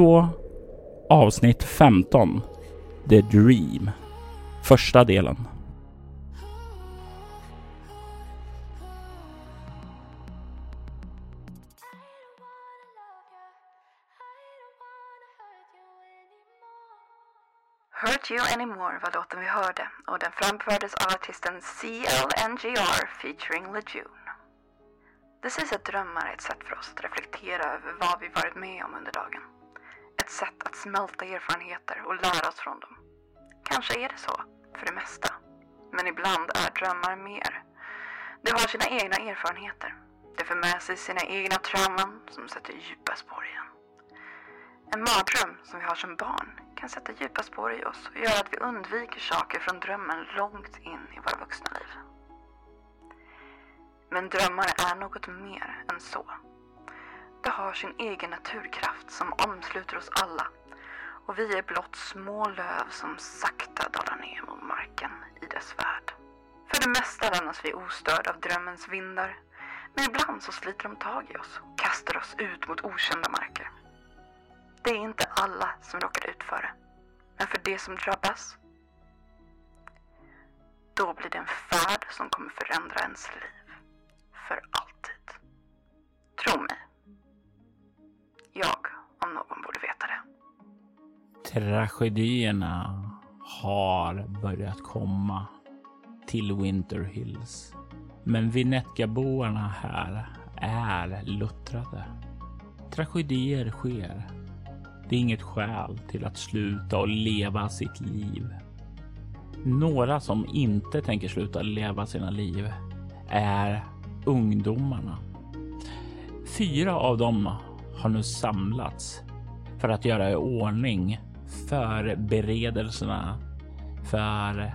2 Avsnitt 15 The Dream Första delen Hurt You Anymore var låten vi hörde och den framfördes av artisten CLNGR featuring LeJune. This is ett drömmar är ett sätt för oss att reflektera över vad vi varit med om under dagen. Ett sätt att smälta erfarenheter och lära oss från dem. Kanske är det så, för det mesta. Men ibland är drömmar mer. Det har sina egna erfarenheter. Det för med sig sina egna trauman som sätter djupa spår i en. En mardröm som vi har som barn kan sätta djupa spår i oss och göra att vi undviker saker från drömmen långt in i våra vuxna liv. Men drömmar är något mer än så. Det har sin egen naturkraft som omsluter oss alla och vi är blott små löv som sakta dalar ner mot marken i dess värld. För det mesta lämnas vi ostörda av drömmens vindar men ibland så sliter de tag i oss och kastar oss ut mot okända marker. Det är inte alla som råkar ut för det, men för det som drabbas då blir det en färd som kommer förändra ens liv för alltid. Tro mig. Jag, om någon, borde veta det. Tragedierna har börjat komma till Winter Hills. Men Vinetka-boarna här är luttrade. Tragedier sker. Det är inget skäl till att sluta och leva sitt liv. Några som inte tänker sluta leva sina liv är ungdomarna. Fyra av dem har nu samlats för att göra i ordning förberedelserna för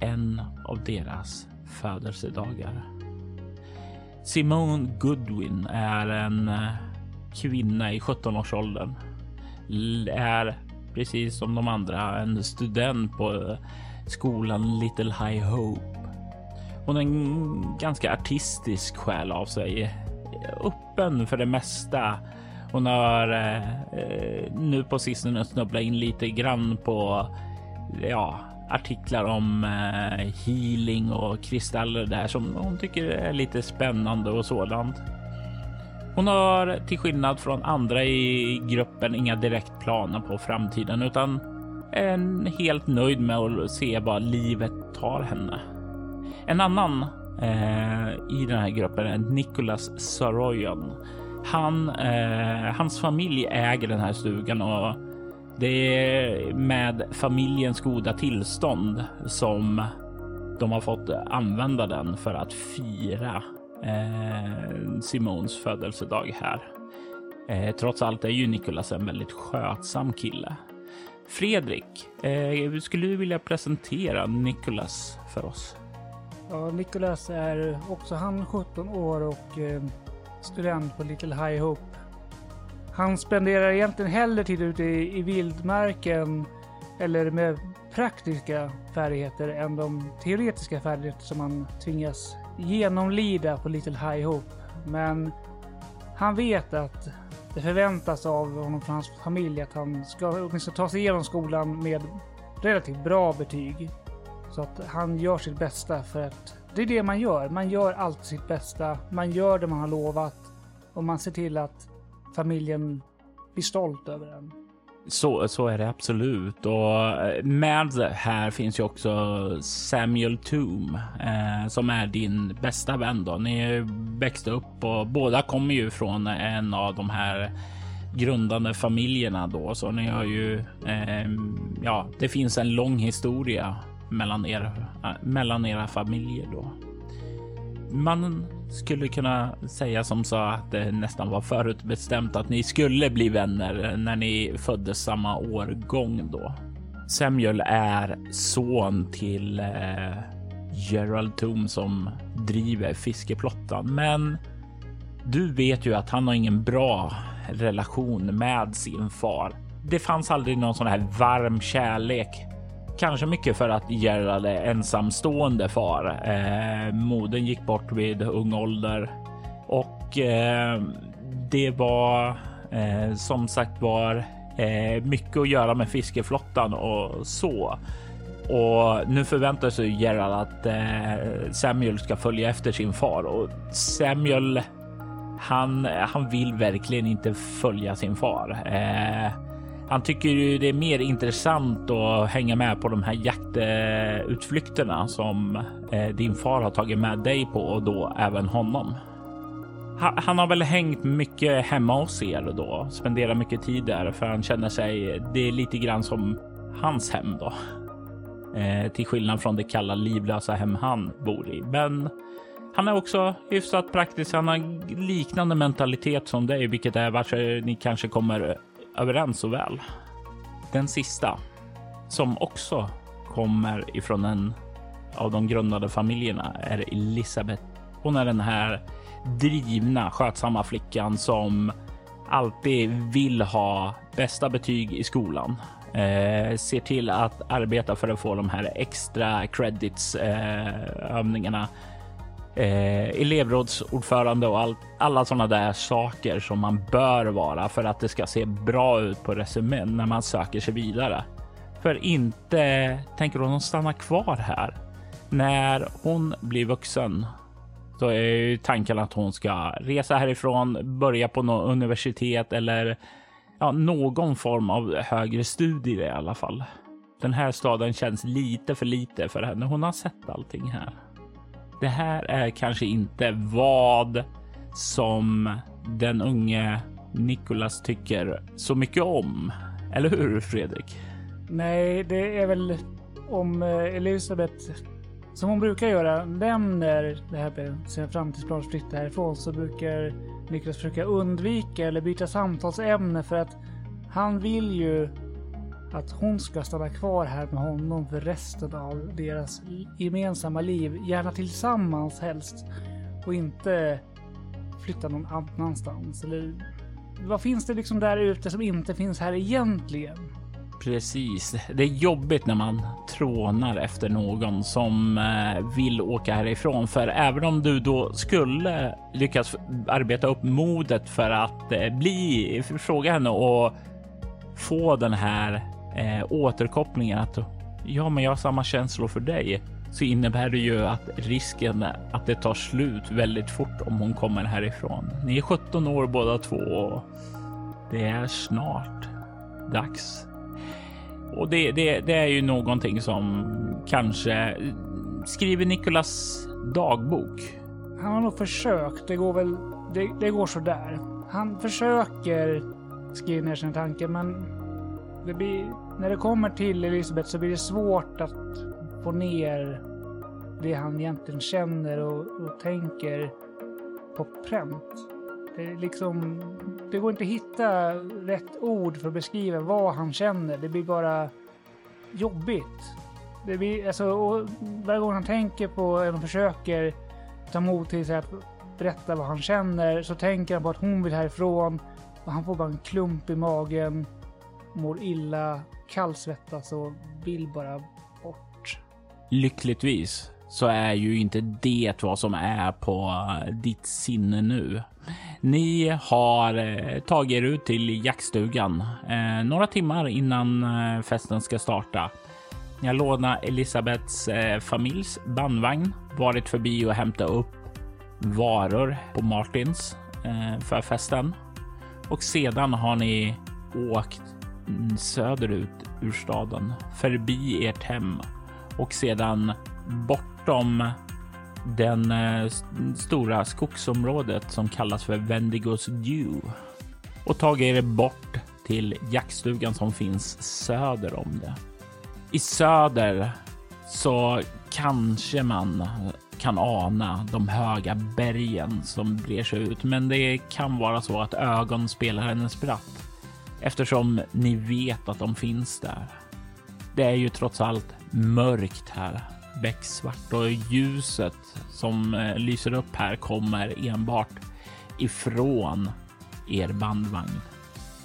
en av deras födelsedagar. Simone Goodwin är en eh, kvinna i 17-årsåldern. Är precis som de andra en student på eh, skolan Little High Hope. Hon är en ganska artistisk själ av sig. Öppen för det mesta. Hon har eh, nu på sistone snubblat in lite grann på ja, artiklar om eh, healing och kristaller där som hon tycker är lite spännande och sådant. Hon har till skillnad från andra i gruppen inga direkt planer på framtiden utan är helt nöjd med att se vad livet tar henne. En annan eh, i den här gruppen är Nicholas Saroyan. Han, eh, hans familj äger den här stugan och det är med familjens goda tillstånd som de har fått använda den för att fira eh, Simons födelsedag här. Eh, trots allt är ju Nikolas en väldigt skötsam kille. Fredrik, eh, skulle du vilja presentera Nikolas för oss? Ja, Nikolas är också han 17 år och eh, student på Little High Hope. Han spenderar egentligen hellre tid ute i, i vildmarken eller med praktiska färdigheter än de teoretiska färdigheter som han tvingas genomlida på Little High Hope. Men han vet att det förväntas av honom från hans familj att han ska åtminstone ta sig igenom skolan med relativt bra betyg. Så att han gör sitt bästa för att det är det man gör. Man gör allt sitt bästa. Man gör det man har lovat och man ser till att familjen blir stolt över en. Så, så är det absolut. Och eh, med här finns ju också Samuel Toom eh, som är din bästa vän. Då. Ni växte upp och båda kommer ju från en av de här grundande familjerna då, så ni har ju, eh, ja, det finns en lång historia mellan, er, eh, mellan era familjer då. Man skulle kunna säga som så att det nästan var förutbestämt att ni skulle bli vänner när ni föddes samma årgång då. Samuel är son till eh, Gerald Toom som driver fiskeplottan. men du vet ju att han har ingen bra relation med sin far. Det fanns aldrig någon sån här varm kärlek. Kanske mycket för att Gerald är ensamstående far. Eh, modern gick bort vid ung ålder och eh, det var eh, som sagt var eh, mycket att göra med fiskeflottan och så. Och nu förväntar sig Gerald att eh, Samuel ska följa efter sin far och Samuel han, han vill verkligen inte följa sin far. Eh, han tycker ju det är mer intressant att hänga med på de här jaktutflykterna som eh, din far har tagit med dig på och då även honom. Han, han har väl hängt mycket hemma hos er då, spenderat mycket tid där för han känner sig. Det är lite grann som hans hem då. Eh, till skillnad från det kalla livlösa hem han bor i. Men han är också hyfsat praktisk. Han har liknande mentalitet som dig, vilket är varför ni kanske kommer överens så väl. Den sista som också kommer ifrån en av de grundade familjerna är Elisabeth. Hon är den här drivna, skötsamma flickan som alltid vill ha bästa betyg i skolan. Eh, ser till att arbeta för att få de här extra credits eh, övningarna eh, elevrådsordförande och all, alla sådana där saker som man bör vara för att det ska se bra ut på resumén när man söker sig vidare. För inte tänker hon stanna kvar här. När hon blir vuxen så är ju tanken att hon ska resa härifrån, börja på något universitet eller ja, någon form av högre studier i alla fall. Den här staden känns lite för lite för henne. Hon har sett allting här det här är kanske inte vad som den unge Nikolas tycker så mycket om. Eller hur Fredrik? Nej, det är väl om eh, Elisabeth, som hon brukar göra, nämner det här med sina framtidsplaner flytta härifrån så brukar Niklas försöka undvika eller byta samtalsämne för att han vill ju att hon ska stanna kvar här med honom för resten av deras gemensamma liv. Gärna tillsammans helst. Och inte flytta någon annanstans. Eller vad finns det liksom där ute som inte finns här egentligen? Precis. Det är jobbigt när man trånar efter någon som eh, vill åka härifrån. För även om du då skulle lyckas arbeta upp modet för att eh, bli, fråga henne och få den här eh, återkopplingen att ja, men jag har samma känslor för dig så innebär det ju att risken att det tar slut väldigt fort om hon kommer härifrån. Ni är 17 år båda två och det är snart dags. Och det, det, det är ju någonting som kanske skriver Nikolas dagbok. Han har nog försökt. Det går väl. Det, det går så där. Han försöker skriva ner sina tankar, men det blir, när det kommer till Elisabeth så blir det svårt att få ner det han egentligen känner och, och tänker på pränt. Det, liksom, det går inte att hitta rätt ord för att beskriva vad han känner. Det blir bara jobbigt. Det blir, alltså, och varje gång han tänker på, eller försöker ta mod till sig att berätta vad han känner, så tänker han på att hon vill härifrån och han får bara en klump i magen mår illa, kallsvettas och vill bara bort. Lyckligtvis så är ju inte det vad som är på ditt sinne nu. Ni har eh, tagit er ut till jaktstugan eh, några timmar innan eh, festen ska starta. Ni har lånat Elisabeths eh, familjs bandvagn, varit förbi och hämtat upp varor på Martins eh, för festen och sedan har ni åkt Mm, söderut ur staden, förbi ert hem och sedan bortom den eh, stora skogsområdet som kallas för Vendigos Dew. och tagit er bort till jaktstugan som finns söder om det. I söder så kanske man kan ana de höga bergen som brer sig ut, men det kan vara så att ögon spelar en spratt eftersom ni vet att de finns där. Det är ju trots allt mörkt här, becksvart och ljuset som eh, lyser upp här kommer enbart ifrån er bandvagn.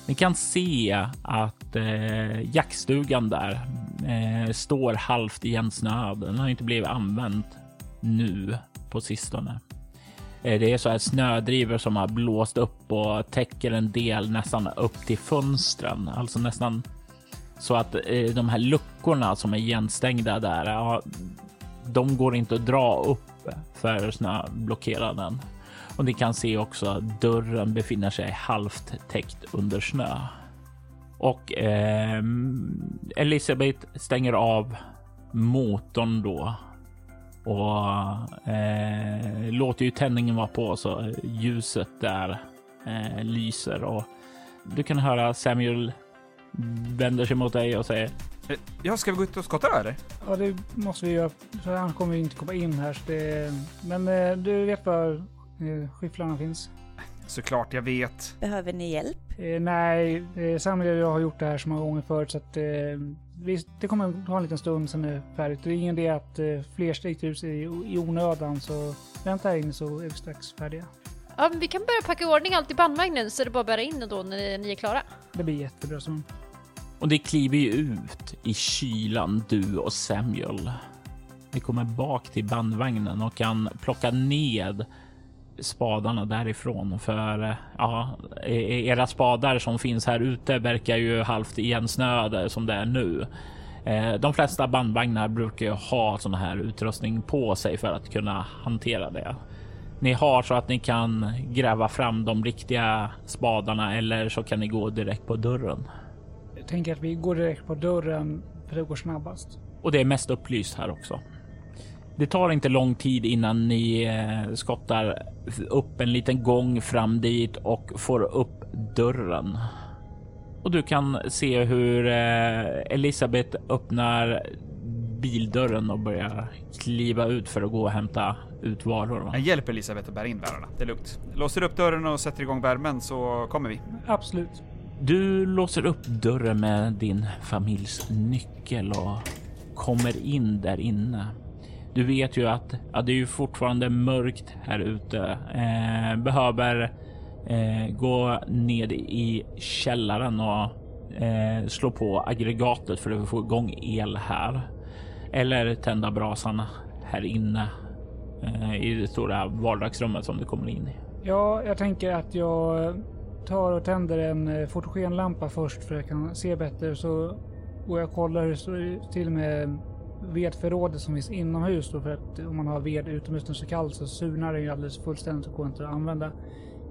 Ni kan se att eh, jaktstugan där eh, står halvt igensnöad. Den har inte blivit använd nu på sistone. Eh, det är så här snödrivor som har blåst upp och täcker en del nästan upp till fönstren, alltså nästan så att eh, de här luckorna som är igenstängda där, ja, de går inte att dra upp för snöblockeraren. Och ni kan se också att dörren befinner sig halvt täckt under snö. Och eh, Elisabeth stänger av motorn då och eh, låter ju tändningen vara på så ljuset där eh, lyser och du kan höra Samuel vänder sig mot dig och säger Eh, Ja, ska vi gå ut och skotta då eller? Ja, det måste vi göra. För han kommer ju inte komma in här. Så det, men eh, du vet var eh, skyfflarna finns? Såklart jag vet. Behöver ni hjälp? Eh, nej, eh, Samuel och jag har gjort det här så många gånger förut så att eh, vi, det kommer ta en liten stund sen det är färdigt. Det är ingen idé att eh, fler ut i, i onödan så vänta här inne så är vi strax färdiga. Ja, men vi kan börja packa i ordning allt i bandvagnen så är det bara att bära in den då när ni är klara. Det blir jättebra så. Och det kliver ju ut i kylan, du och Samuel. Ni kommer bak till bandvagnen och kan plocka ned spadarna därifrån. För eh, ja, e- era spadar som finns här ute verkar ju halvt igensnöade som det är nu. Eh, De flesta bandvagnar brukar ju ha sån här utrustning på sig för att kunna hantera det. Ni har så att ni kan gräva fram de riktiga spadarna eller så kan ni gå direkt på dörren. Jag tänker att vi går direkt på dörren för det går snabbast. Och det är mest upplyst här också. Det tar inte lång tid innan ni eh, skottar upp en liten gång fram dit och får upp dörren. Och du kan se hur eh, Elisabeth öppnar bildörren och börjar kliva ut för att gå och hämta ut varor. Jag hjälper Elisabeth att bära in bärarna. Det är lugnt. Låser upp dörren och sätter igång värmen så kommer vi. Absolut. Du låser upp dörren med din familjs nyckel och kommer in där inne. Du vet ju att ja, det är ju fortfarande mörkt här ute. Eh, behöver eh, gå ned i källaren och eh, slå på aggregatet för att få igång el här. Eller tända brasan här inne eh, i det stora vardagsrummet som du kommer in i. Ja, jag tänker att jag tar och tänder en eh, fotogenlampa först för att jag kan se bättre. Så går jag och kollar hur det står till med vedförrådet som finns inomhus. Då för att om man har ved utomhus när det är så kallt så surnar den ju alldeles fullständigt och går inte att använda.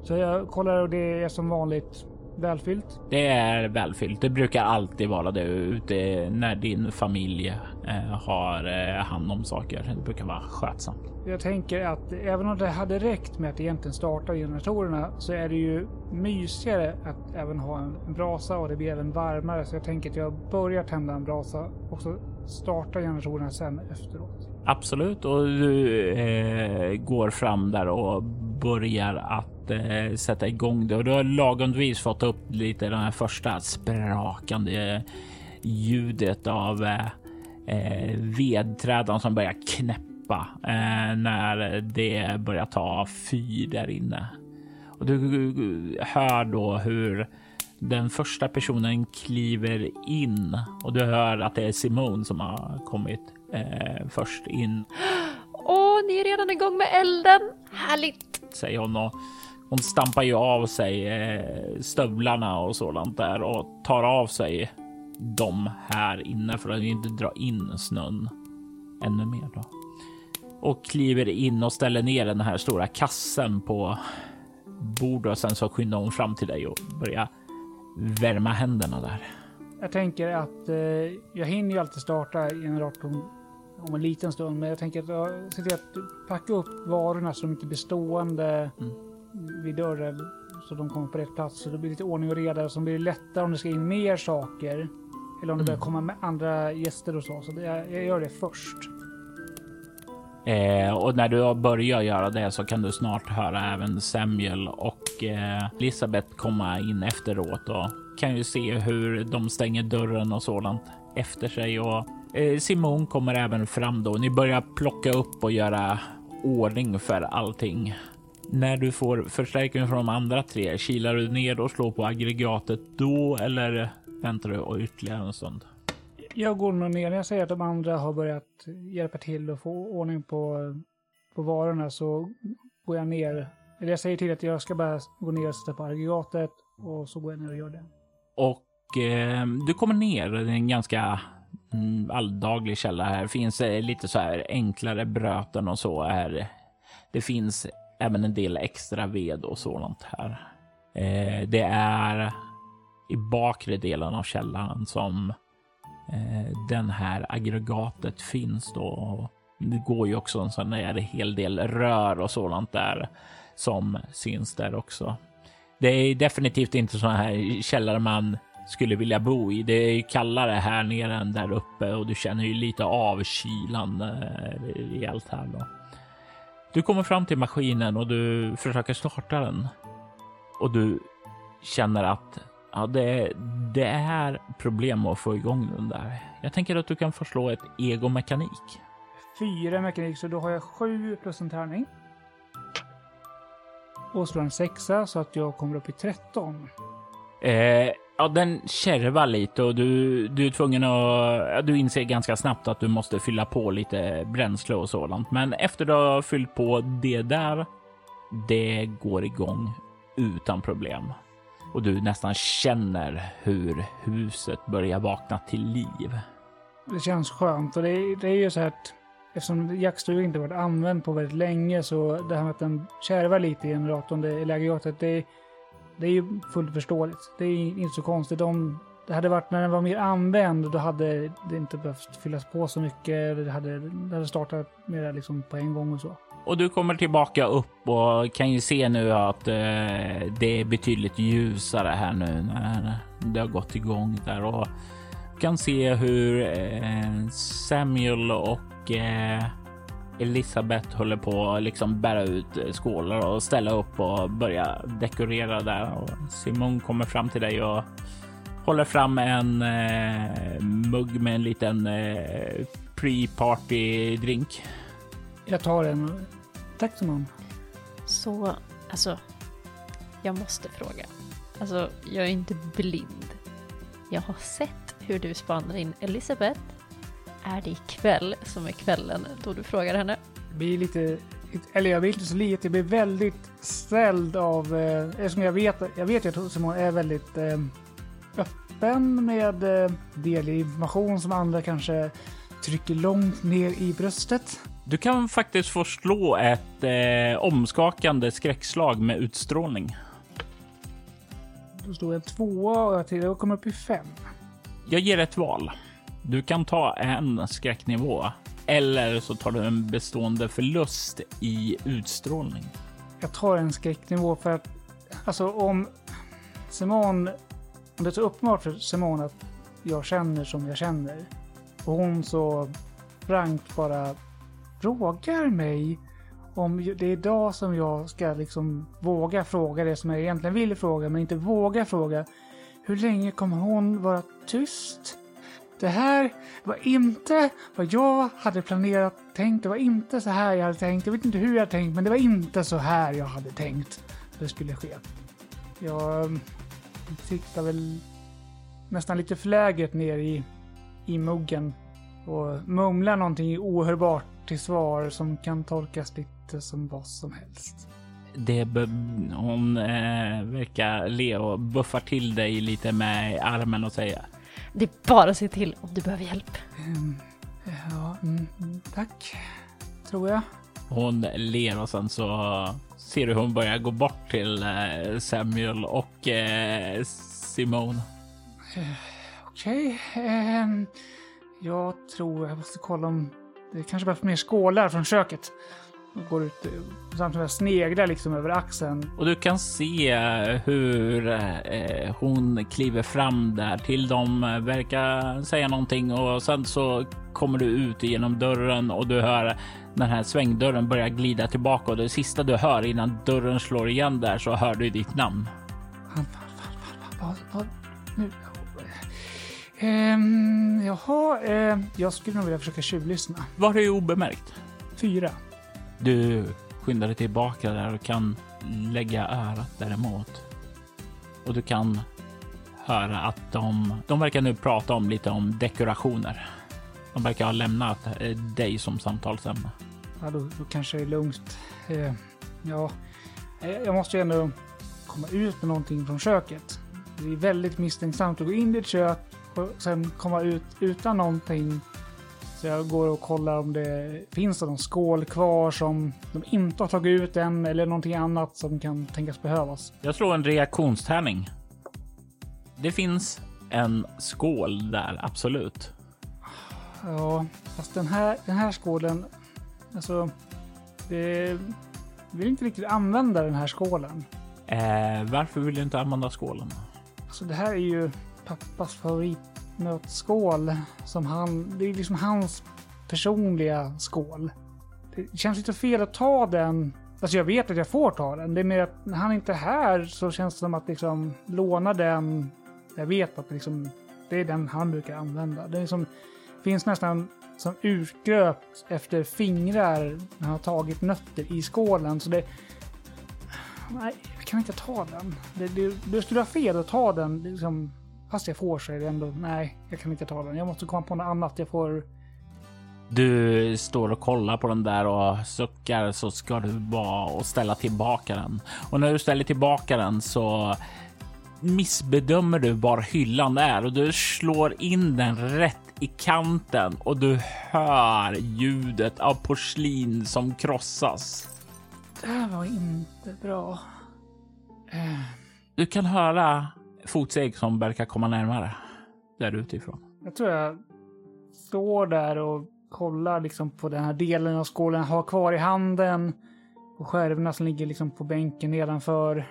Så jag kollar och det är som vanligt välfyllt. Det är välfyllt. Det brukar alltid vara det ute när din familj eh, har eh, hand om saker. Det brukar vara skötsamt. Jag tänker att även om det hade räckt med att egentligen starta generatorerna så är det ju mysigare att även ha en, en brasa och det blir även varmare. Så jag tänker att jag börjar tända en brasa och så Starta generatorerna sen efteråt. Absolut, och du eh, går fram där och börjar att eh, sätta igång det och du har lagomvis fått upp lite den här första sprakande eh, ljudet av eh, eh, vedträdan som börjar knäppa eh, när det börjar ta fyr där inne. Och du eh, hör då hur den första personen kliver in och du hör att det är Simone som har kommit eh, först in, Åh, ni är redan igång med elden! Härligt! säger hon och hon stampar ju av sig eh, stövlarna och sådant där och tar av sig dem här inne för att inte dra in snön ännu mer då. Och kliver in och ställer ner den här stora kassen på bordet och sen så skyndar hon fram till dig och börjar värma händerna där. Jag tänker att eh, jag hinner ju alltid starta generatorn om en liten stund. Men jag tänker att jag ser till att packa upp varorna så de inte blir stående Mm. vid dörren. så de kommer på rätt plats. Så det blir lite ordning och reda. Så blir lättare om det ska in mer saker. Eller om det börjar komma med andra gäster och så. Så det, jag gör det först. Eh, och när du börjar göra det så kan du snart höra även Samuel och och eh, Elisabeth komma in efteråt och kan ju se hur de stänger dörren och sådant efter sig och eh, Simon kommer även fram då. Ni börjar plocka upp och göra ordning för allting. När du får förstärkning från de andra tre, kilar du ner och slår på aggregatet då eller väntar du ytterligare en stund? Jag går nog ner. När jag säger att de andra har börjat hjälpa till och få ordning på, på varorna så går jag ner. Eller jag säger till att jag ska bara gå ner och sätta på aggregatet och så går jag ner och gör det. Och eh, du kommer ner. Det är en ganska mm, alldaglig källa här. Det finns eh, lite så här enklare bröten och så här. Det finns även en del extra ved och sådant här. Eh, det är i bakre delen av källaren som eh, den här aggregatet finns då. Det går ju också en sån där hel del rör och sådant där som syns där också. Det är definitivt inte såna här källare man skulle vilja bo i. Det är kallare här nere än där uppe och du känner ju lite av kylan eh, rejält här då. Du kommer fram till maskinen och du försöker starta den och du känner att ja, det, det är problem att få igång den där. Jag tänker att du kan få slå ett egomekanik. Fyra mekanik, så då har jag sju plus en tärning. Och slår en sexa så att jag kommer upp i 13. Eh, ja, den kärvar lite och du, du är tvungen att... Du inser ganska snabbt att du måste fylla på lite bränsle och sådant. Men efter du har fyllt på det där, det går igång utan problem. Och du nästan känner hur huset börjar vakna till liv. Det känns skönt och det det är ju så här att eftersom jaktstugan inte varit använd på väldigt länge så det här med att den kärvar lite i generatorn, det, eller aggregatet, det, det är ju fullt förståeligt. Det är inte så konstigt. Om det hade varit när den var mer använd, då hade det inte behövt fyllas på så mycket. Det hade, det hade startat mer liksom på en gång och så. Och du kommer tillbaka upp och kan ju se nu att eh, det är betydligt ljusare här nu när det har gått igång där och kan se hur eh, Samuel och eh, Elisabeth håller på att liksom bära ut eh, skålar och ställa upp och börja dekorera där. Och Simon kommer fram till dig och håller fram en eh, mugg med en liten eh, pre-party drink. Jag tar en. Tack Simon. Så, alltså, jag måste fråga. Alltså, jag är inte blind. Jag har sett hur du spanar in Elisabeth. Är det ikväll som är kvällen då du frågar henne? Jag blir lite, eller jag blir inte så lite, jag blir väldigt ställd av, eh, eftersom jag vet, jag vet ju att Simon är väldigt eh, öppen med eh, del information som andra kanske trycker långt ner i bröstet. Du kan faktiskt få slå ett eh, omskakande skräckslag med utstrålning. Då står en tvåa och jag till jag kommer upp i fem. Jag ger ett val. Du kan ta en skräcknivå eller så tar du en bestående förlust i utstrålning. Jag tar en skräcknivå för att, alltså om Simon, om det är så uppenbart för Simon att jag känner som jag känner och hon så frankt bara frågar mig om det är idag som jag ska liksom våga fråga det som jag egentligen vill fråga men inte våga fråga. Hur länge kommer hon vara tyst? Det här var inte vad jag hade planerat tänkt. Det var inte så här jag hade tänkt. Jag vet inte hur jag hade tänkt, men det var inte så här jag hade tänkt det skulle ske. Jag mm, siktar väl nästan lite förläget ner i, i muggen och mumlar någonting ohörbart till svar som kan tolkas lite som vad som helst. Det hon eh, verkar le och buffar till dig lite med armen och säger det är bara att se till om du behöver hjälp. Mm, ja, mm, tack. Tror jag. Hon ler och sen så ser du hon börjar gå bort till eh, Samuel och eh, Simone. Eh, Okej. ehm, jag tror jag måste kolla om det kanske behövs mer skålar från köket. Går ut eh, samtidigt som jag sneglar liksom över axeln. Och du kan se hur eh, hon kliver fram där till dem, eh, verkar säga någonting och sen så kommer du ut genom dörren och du hör den här svängdörren börja glida tillbaka och det sista du hör innan dörren slår igen där så hör du ditt namn. Han, vad, vad, nu? Ehm, jaha, eh, jag skulle nog vilja försöka tjuvlyssna. Var det obemärkt? Fyra. Du skyndar dig tillbaka där och kan lägga örat däremot. Och du kan höra att de, de verkar nu prata om lite om dekorationer. De verkar ha lämnat eh, dig som samtalsämne. Ja, då, då kanske det är lugnt. Eh, ja, eh, jag måste ju ändå komma ut med någonting från köket. Det är väldigt misstänksamt att gå in i ett kök och sen komma ut utan någonting. Så jag går och kollar om det finns någon skål kvar som de inte har tagit ut än eller någonting annat som kan tänkas behövas. Jag slår en reaktionstärning. Det finns en skål där, absolut. Ja, fast den här, den här skålen, alltså, det vill inte riktigt använda den här skålen. Eh, varför vill du inte använda skålen? Alltså det här är ju pappas nötskål som han, det är liksom hans personliga skål. Det känns lite fel att ta den. Alltså jag vet att jag får ta den. Det är mer att när han inte är här så känns det som att liksom låna den. Jag vet att liksom, det är den han brukar använda. Det liksom, finns nästan som urgröpt efter fingrar när han har tagit nötter i skålen. Så det... Nej, jag kan inte ta den. Det, det, det skulle vara fel att ta den. Liksom, fast jag får så är det ändå, nej, jag kan inte ta den. Jag måste komma på något annat. Jag får... Du står och kollar på den där och suckar så ska du bara och ställa tillbaka den. Och när du ställer tillbaka den så missbedömer du var hyllan är och du slår in den rätt i kanten och du hör ljudet av porslin som krossas. Det här var inte bra. Eh, Du kan höra fotsteg som verkar komma närmare där utifrån. Jag tror jag står där och kollar liksom på den här delen av skålen jag har kvar i handen. På skärvorna som ligger liksom på bänken nedanför.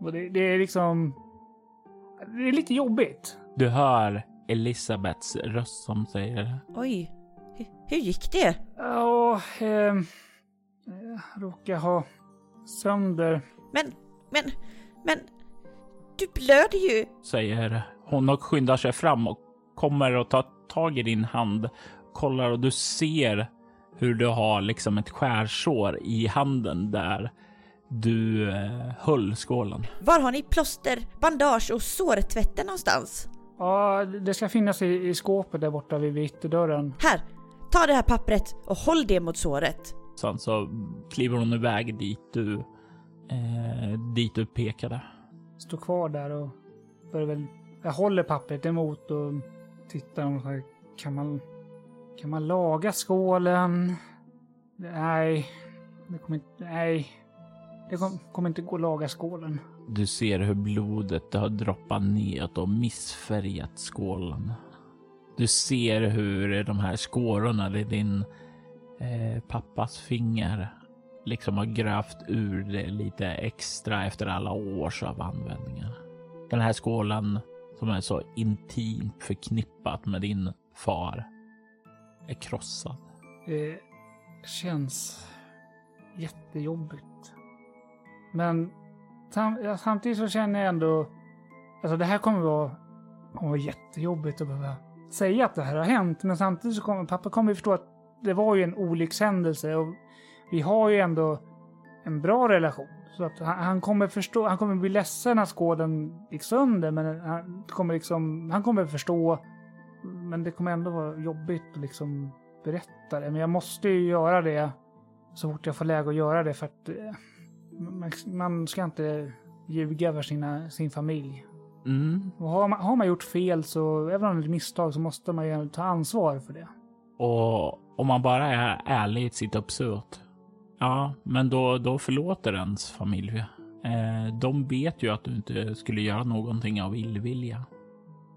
Och det, det är liksom... Det är lite jobbigt. Du hör Elisabeths röst som säger Oj, hur, hur gick det? Ja, ehm, jag råkar ha sönder... Men, men, men, du blöder ju. säger hon och skyndar sig fram och kommer och tar tag i din hand, kollar och du ser hur du har liksom ett skärsår i handen där du eh, höll skålen. Var har ni plåster, bandage och sårtvätten någonstans? Ja, det ska finnas i, i skåpet där borta vid ytterdörren. Här, ta det här pappret och håll det mot såret. Sen så kliver hon iväg dit du, eh, dit du pekade. Står kvar där och börjar väl... Jag håller pappret emot och tittar och så här, kan man... Kan man laga skålen? Nej, det kommer inte... Nej. Det kom, kommer inte gå att laga skålen. Du ser hur blodet har droppat ner och missfärgat skålen. Du ser hur de här skårorna i din eh, pappas finger liksom har grävt ur det lite extra efter alla års av användningar. Den här skålen som är så intimt förknippat med din far är krossad. Det känns jättejobbigt. Men samtidigt så känner jag ändå... Alltså det här kommer vara, kommer vara jättejobbigt att behöva säga att det här har hänt. Men samtidigt så kommer pappa kommer förstå att det var ju en olyckshändelse och vi har ju ändå en bra relation. Så att han, han kommer förstå, han kommer bli ledsen när skåden gick sönder men han kommer liksom, han kommer förstå. Men det kommer ändå vara jobbigt att liksom berätta det. Men jag måste ju göra det så fort jag får läge att göra det för att eh, man, man ska inte ljuga för sina, sin familj. Mm. Och har, man, har man gjort fel så, även om det är ett misstag, så måste man ju ta ansvar för det. Och om man bara är ärlig i sitt uppsåt. Ja, men då, då förlåter ens familj. Eh, de vet ju att du inte skulle göra någonting av illvilja.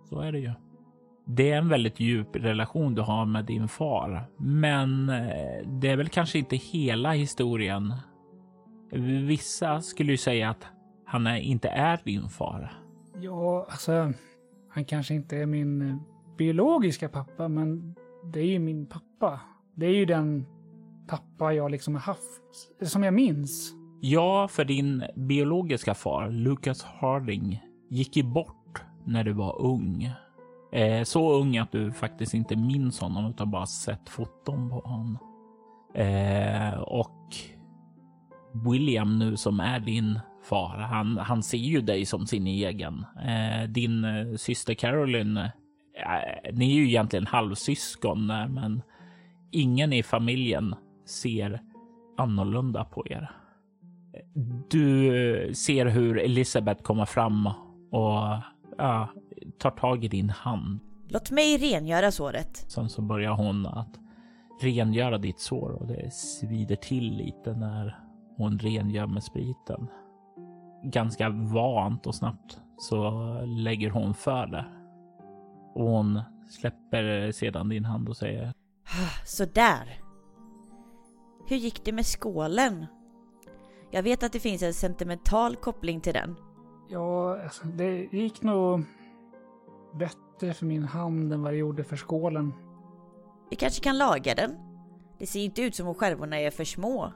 Så är det ju. Det är en väldigt djup relation du har med din far, men eh, det är väl kanske inte hela historien. Vissa skulle ju säga att han är, inte är din far. Ja, alltså, han kanske inte är min eh, biologiska pappa, men det är ju min pappa. Det är ju den pappa jag liksom har haft, som jag minns. Ja, för din biologiska far, Lucas Harding, gick ju bort när du var ung. Eh, så ung att du faktiskt inte minns honom utan bara sett foton på honom. Eh, och William nu som är din far, han, han ser ju dig som sin egen. Eh, din eh, syster Caroline, eh, ni är ju egentligen halvsyskon, eh, men ingen i familjen ser annorlunda på er. Du ser hur Elisabeth kommer fram och ja, tar tag i din hand. Låt mig rengöra såret. Sen så börjar hon att rengöra ditt sår och det svider till lite när hon rengör med spriten. Ganska vant och snabbt så lägger hon för det. Och hon släpper sedan din hand och säger Så där. Hur gick det med skålen? Jag vet att det finns en sentimental koppling till den. Ja, alltså, det gick nog bättre för min hand än vad det gjorde för skålen. Vi kanske kan laga den? Det ser inte ut som om skärvorna är för små.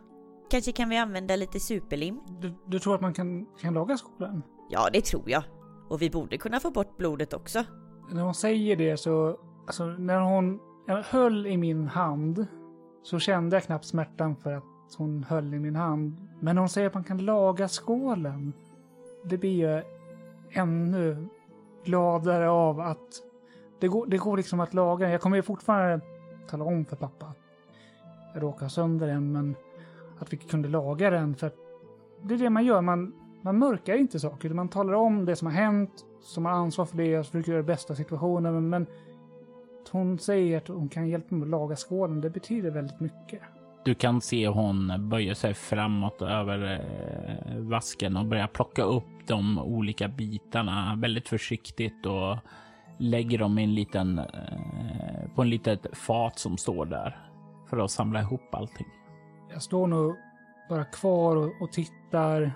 Kanske kan vi använda lite superlim? Du, du tror att man kan, kan laga skålen? Ja, det tror jag. Och vi borde kunna få bort blodet också. När hon säger det så, alltså när hon höll i min hand så kände jag knappt smärtan för att hon höll i min hand. Men när hon säger att man kan laga skålen, det blir jag ännu gladare av att det går, det går liksom att laga. Jag kommer ju fortfarande tala om för pappa att jag råkade sönder den, men att vi kunde laga den. För det är det man gör. Man, man mörkar inte saker. Man talar om det som har hänt, som har ansvar för det och försöker göra det bästa av situationen. Men, men hon säger att hon kan hjälpa mig att laga skålen, det betyder väldigt mycket. Du kan se hon böjer sig framåt över eh, vasken och börjar plocka upp de olika bitarna väldigt försiktigt och lägger dem i en liten, eh, på en litet fat som står där för att samla ihop allting. Jag står nog bara kvar och, tittar.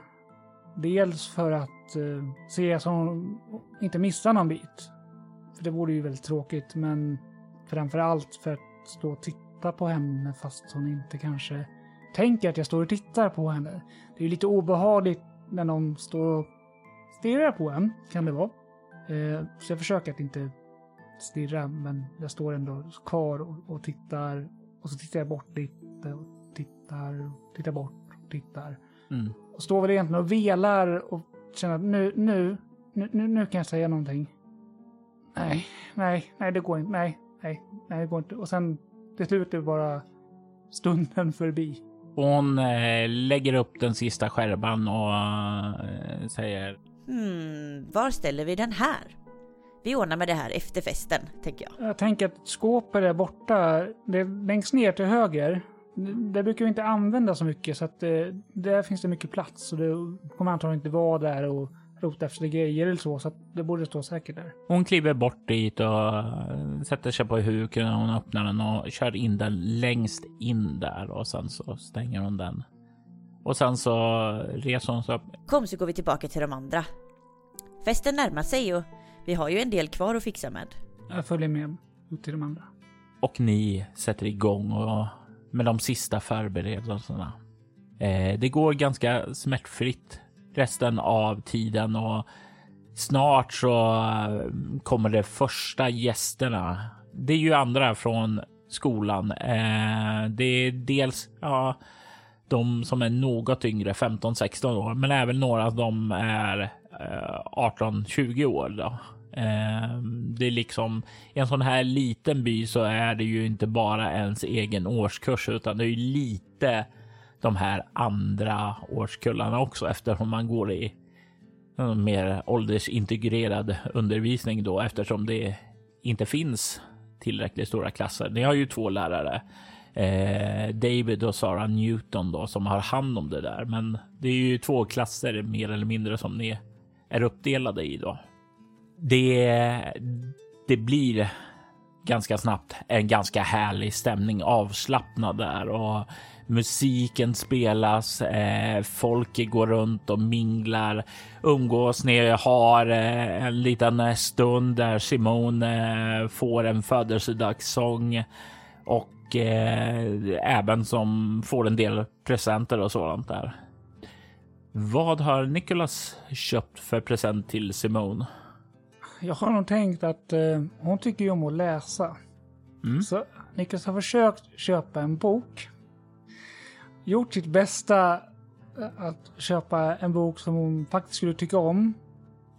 Dels för att eh, se så hon inte missar någon bit. För det vore ju väldigt tråkigt, men framför allt för att stå och titta på henne fast hon inte kanske tänker att jag står och tittar på henne. Det är lite obehagligt när någon står och stirrar på en, kan det vara. Eh, så jag försöker att inte stirra, men jag står ändå kvar och, och tittar. Och så tittar jag bort lite och tittar, och tittar bort och tittar. Mm. Och står väl egentligen och velar och känner att nu, nu, nu, nu, nu kan jag säga någonting. Nej, nej, nej det går inte. Nej, nej, nej det går inte. Och sen till slut är bara stunden förbi. Hon eh, lägger upp den sista skärvan och eh, säger Hmm, var ställer vi den här? Vi ordnar med det här efter festen, tänker jag. Jag tänker att skåpet är borta. Det är längst ner till höger. Det brukar vi inte använda så mycket så att eh, där finns det mycket plats. Och det kommer antagligen inte vara där och rota efter grejer eller så. Så att det borde stå säkert där. Hon kliver bort dit och sätter sig på huken och hon öppnar den och kör in den längst in där och sen så stänger hon den. Och sen så reser hon sig upp. Kom så går vi tillbaka till de andra. Festen närmar sig och vi har ju en del kvar att fixa med. Jag följer med ut till de andra. Och ni sätter igång och med de sista förberedelserna. Eh, det går ganska smärtfritt resten av tiden och snart så eh, kommer de första gästerna. Det är ju andra från skolan. Eh, det är dels ja, de som är något yngre, 15-16 år, men även några av dem är eh, 18-20 år. Då. Det är liksom i en sån här liten by så är det ju inte bara ens egen årskurs utan det är ju lite de här andra årskullarna också eftersom man går i en mer åldersintegrerad undervisning då eftersom det inte finns tillräckligt stora klasser. Ni har ju två lärare, eh, David och Sara Newton då som har hand om det där. Men det är ju två klasser mer eller mindre som ni är uppdelade i då. Det, det blir ganska snabbt en ganska härlig stämning, avslappnad där och musiken spelas, eh, folk går runt och minglar, umgås. Ni har eh, en liten eh, stund där Simone eh, får en födelsedagssång och eh, även som får en del presenter och sådant där. Vad har Nicholas köpt för present till Simone? Jag har nog tänkt att eh, hon tycker ju om att läsa. Mm. Så Niklas har försökt köpa en bok. Gjort sitt bästa eh, att köpa en bok som hon faktiskt skulle tycka om.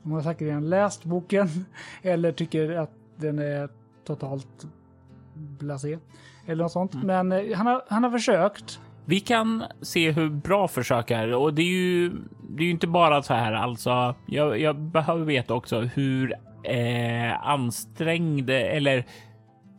Hon har säkert redan läst boken eller tycker att den är totalt blasé. Eller något sånt. Men eh, han, har, han har försökt. Vi kan se hur bra försök är och det är ju, det är ju inte bara så här alltså. Jag, jag behöver veta också hur eh, ansträngd eller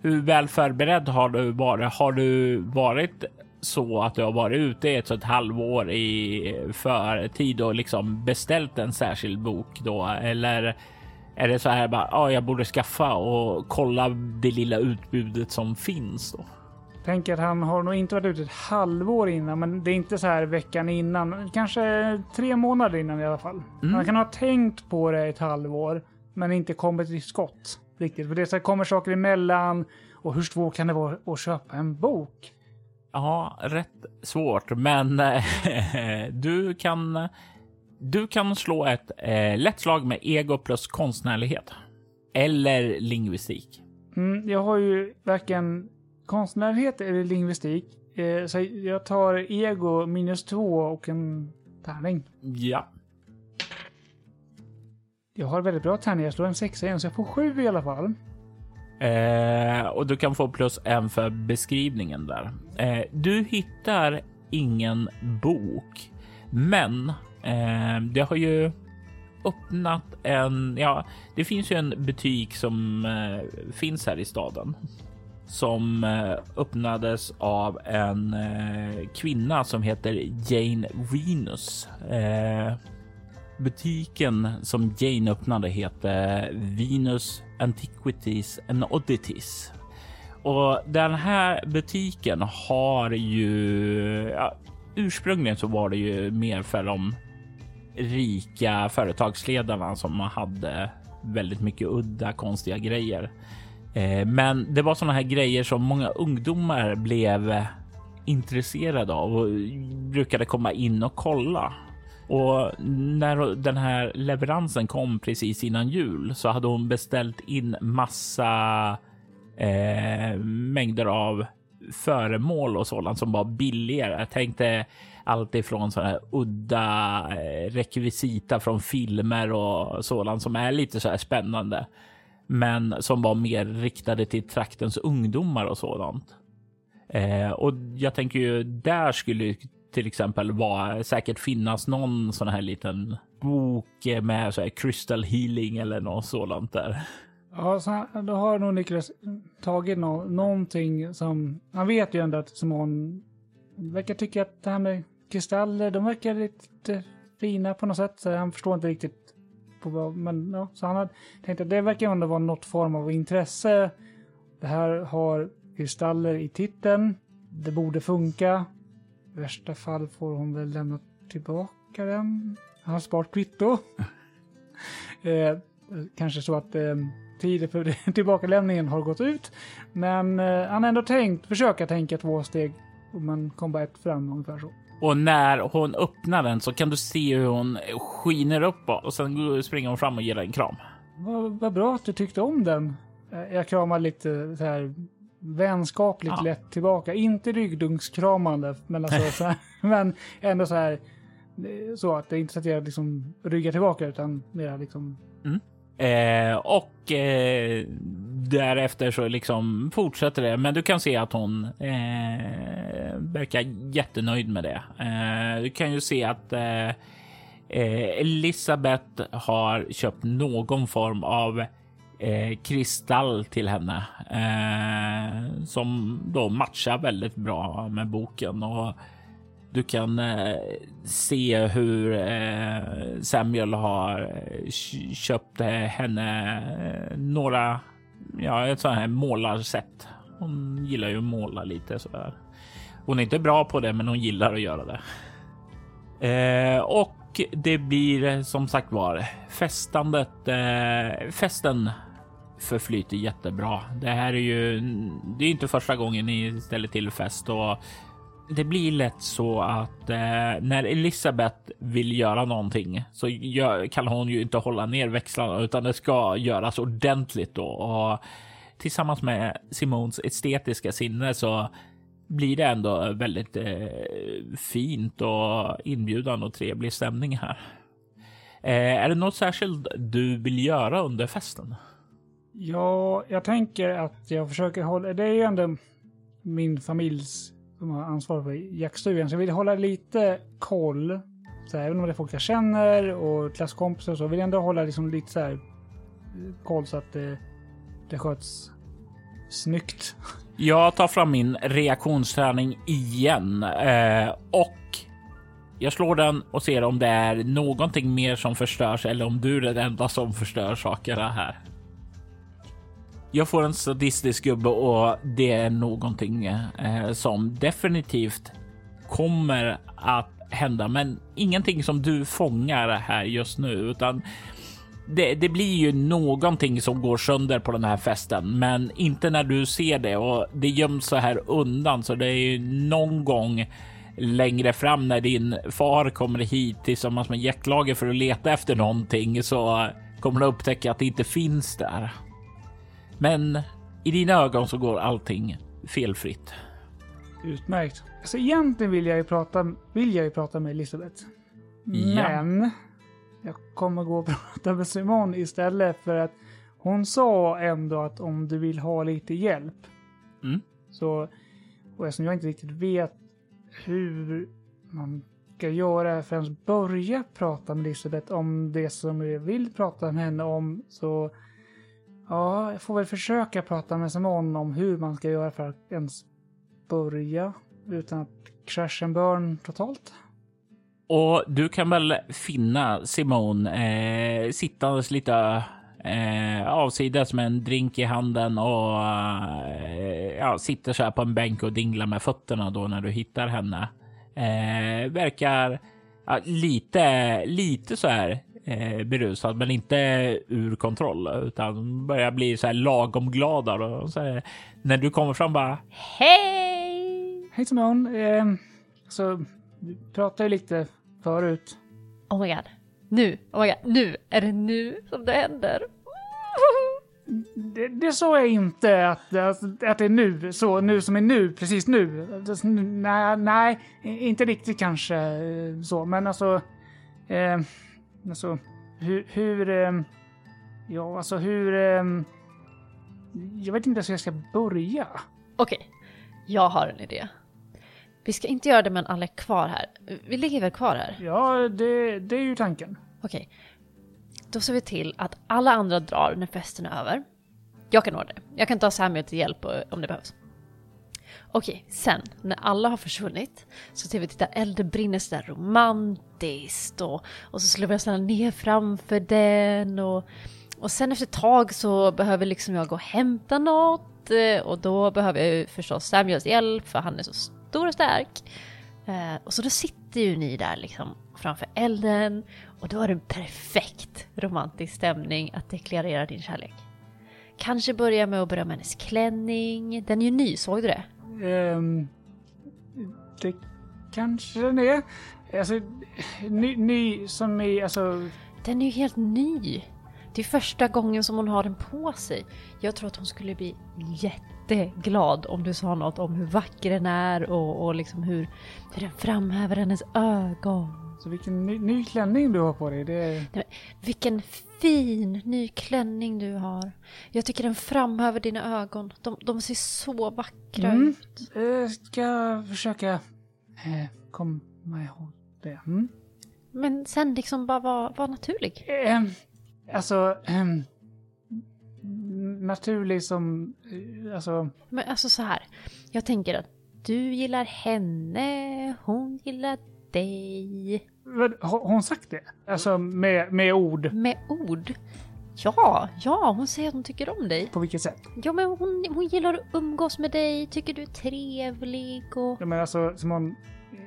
hur väl förberedd har du varit? Har du varit så att du har varit ute ett så ett halvår i förtid och liksom beställt en särskild bok då? Eller är det så här bara, ja, jag borde skaffa och kolla det lilla utbudet som finns då? Tänker att han har nog inte varit ute ett halvår innan, men det är inte så här veckan innan. Kanske tre månader innan i alla fall. Mm. Han kan ha tänkt på det ett halvår, men inte kommit till skott riktigt. För det så kommer saker emellan. Och hur svårt kan det vara att köpa en bok? Ja, rätt svårt, men eh, du kan. Du kan slå ett eh, lätt slag med ego plus konstnärlighet eller lingvistik. Mm, jag har ju varken konstnärlighet eller lingvistik. Eh, så jag tar ego minus två och en tärning. Ja, jag har väldigt bra tärning. Jag slår en sexa igen, så jag får sju i alla fall. eh, och du kan få plus en för beskrivningen där. Eh, du hittar ingen bok, men eh, det har ju öppnat en. Ja, det finns ju en butik som eh, finns här i staden som eh, öppnades av en eh, kvinna som heter Jane Venus. Eh, Butiken som Jane öppnade heter Venus Antiquities and Oddities. Och den här butiken har ju... Ja, ursprungligen så var det ju mer för de rika företagsledarna som hade väldigt mycket udda konstiga grejer. Eh, men det var sådana här grejer som många ungdomar blev intresserade av och brukade komma in och kolla. Och när den här leveransen kom precis innan jul så hade hon beställt in massa eh, mängder av föremål och sådant som var billigare. Jag tänkte allt ifrån sådana här udda eh, rekvisita från filmer och sådant som är lite så här spännande men som var mer riktade till traktens ungdomar och sådant. Eh, och jag tänker ju där skulle till exempel vara säkert finnas någon sån här liten bok med så här crystal healing eller något sådant där. Ja, så han- då har nog Niklas tagit nå någonting som... Han vet ju ändå att Simon verkar tycka att det här med kristaller, de verkar lite fina på något sätt. Så han förstår inte riktigt på vad... Men ja, så han har tänkt att det verkar ändå vara något form av intresse. Det här har kristaller i titeln. Det borde funka. I värsta fall får hon väl lämna tillbaka den. Han har sparat kvitto. eh, kanske så att eh, tiden för tillbakalämningen har gått ut. Men eh, han har ändå tänkt, försöka tänka två steg. Och man kom bara ett fram ungefär så. Och när hon öppnar den så kan du se hur hon skiner upp och sen springer hon fram och ger dig en kram. Vad, vad bra att du tyckte om den. Eh, Jag kramar lite så här vänskapligt Ja. lätt tillbaka. Inte ryggdunkskramande, men, alltså, så här, men ändå så här så att det är inte så att jag liksom ryggar tillbaka utan mer liksom Eh, och eh, därefter så liksom fortsätter det. Men du kan se att hon eh, verkar jättenöjd med det. Eh, du kan ju se att eh, eh, Elisabeth har köpt någon form av eh, kristall till henne eh, som då matchar väldigt bra med boken och du kan eh, se hur eh, Samuel har eh, köpt eh, henne eh, några ja, ett sånt här målarsätt. Hon gillar ju att måla lite sådär. Hon är inte bra på det, men hon gillar att göra det. Eh, och det blir eh, som sagt var festandet. Eh, festen förflyter jättebra. Det här är ju. Det är inte första gången ni ställer till fest och det blir lätt så att eh, när Elisabeth vill göra någonting så gör, kan hon ju inte hålla ner växlarna utan det ska göras ordentligt då. Och tillsammans med Simons estetiska sinne så blir det ändå väldigt eh, fint och inbjudande och trevlig stämning här. Eh, är det något särskilt du vill göra under festen? Ja, jag tänker att jag försöker hålla... Det är ju ändå min familjs som har ansvar för jaktstugan. Så jag vill hålla lite koll. Så här, även om det är folk jag känner och klasskompisar så vill jag ändå hålla liksom lite så här eh, koll så att det, det sköts snyggt. Jag tar fram min reaktionsträning igen eh, och jag slår den och ser om det är någonting mer som förstörs eller om du är den enda som förstör sakerna här. Jag får en sadistisk gubbe och det är någonting eh, som definitivt kommer att hända, men ingenting som du fångar här just nu, utan det, det, blir ju någonting som går sönder på den här festen, men inte när du ser det och det göms så här undan. Så det är ju någon gång längre fram när din far kommer hit tillsammans med jaktlaget för att leta efter någonting så kommer du upptäcka att det inte finns där. Men i dina ögon så går allting felfritt. Utmärkt. Alltså egentligen vill jag ju prata, vill jag ju prata med Elisabeth. Ja. Men jag kommer gå och prata med Simon istället för att hon sa ändå att om du vill ha lite hjälp. Mm. Så, och eftersom jag inte riktigt vet hur man ska göra för att börja prata med Elisabeth om det som jag vill prata med henne om så ja, jag får väl försöka prata med Simon om hur man ska göra för att ens börja utan att crash and burn totalt. Och du kan väl finna Simon eh, sittandes lite eh, avsides med en drink i handen och eh, ja, sitter så här på en bänk och dinglar med fötterna då när du hittar henne. Eh, verkar ja, lite, lite så här eh, berusad, men inte ur kontroll utan börjar bli så här lagom glad och så här, när du kommer fram bara Hej! Hej Simon. Eh, så vi pratade ju lite förut. Oh my god. Nu, oh my god, nu, är det nu som det händer? Det, det sa jag inte att, att, att det är nu, så nu som är nu, precis nu. Det- Nej, nej inte riktigt kanske eh, så, men alltså... Eh, alltså hur... hur eh, ja, alltså hur... Eh, jag vet inte ens hur jag ska börja. Okej, jag har en idé. Vi ska inte göra det medan alla är kvar här. Vi ligger väl kvar här? Ja, det, det är ju tanken. Okej. Då ser vi till att alla andra drar när festen är över. Jag kan ordna det. Jag kan ta Samuel till hjälp eh, om det behövs. Okej, sen när alla har försvunnit så ser vi att elden brinner sådär romantiskt och, och så slår vi oss ner framför den och, och sen efter ett tag så behöver liksom jag gå och hämta något eh, och då behöver jag ju förstås Samuels hjälp för han är så stor och stark. Eh, och så då sitter ju ni där liksom framför elden och då är det en perfekt romantisk stämning att deklarera din kärlek. Kanske börja med att berömma hennes klänning. Den är ju ny, såg du det? Ehm, det kanske den är. Alltså, ny, ny som i, alltså... Den är ju helt ny. Det är första gången som hon har den på sig. Jag tror att hon skulle bli jätteglad om du sa något om hur vacker den är och, och liksom hur, hur den framhäver hennes ögon. Så vilken ny, ny klänning du har på dig. Det, Vilken fin ny klänning du har. Jag tycker den framhäver dina ögon. De, de ser så vackra Mm. ut. eh, ska försöka eh, komma ihåg det. Mm. Men sen liksom bara vara var naturlig. Ehm, alltså... ehm, naturlig som... eh, Alltså... Men alltså så här. Jag tänker att du gillar henne, hon gillar dig. Har hon sagt det? Alltså med, med ord? Med ord. Ja, ja, hon säger att hon tycker om dig. På vilket sätt? Ja, men hon, hon gillar att umgås med dig, tycker du är trevlig och... Ja, men alltså Simon,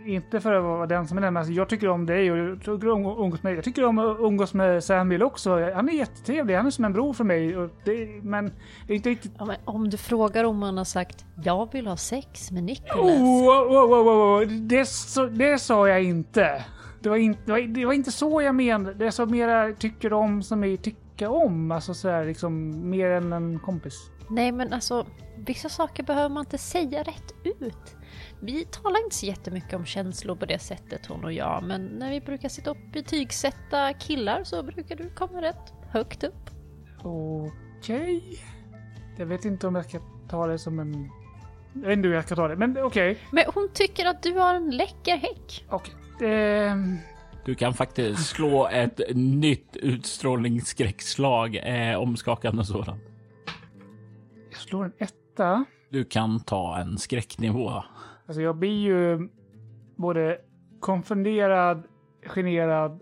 inte för att vara den som är den, men alltså, jag tycker om dig och jag tycker om att umgås med dig. Jag tycker om att umgås med Samuel också. Han är jättetrevlig, han är som en bror för mig. Det, men det är inte riktigt... Ja, om du frågar om han har sagt jag vill ha sex med Nicholas. Oh, oh, oh, oh, oh. Det, så, det sa jag inte. Det var inte, det var, det var inte så jag menade. Det är så mera tycker om som är tycka om. Alltså sådär liksom mer än en kompis. Nej, men alltså vissa saker behöver man inte säga rätt ut. Vi talar inte så jättemycket om känslor på det sättet hon och jag, men när vi brukar sitta och betygsätta killar så brukar du komma rätt högt upp. Okej. Jag vet inte om jag ska ta det som en... Jag vet inte hur jag ska ta det, men okej. Men hon tycker att du har en läcker häck. Okej. Ehm, Du kan faktiskt slå ett nytt utstrålningsskräckslag, eh, omskakande sådant. jag slår en etta. Du kan ta en skräcknivå. Alltså jag blir ju både konfunderad, generad,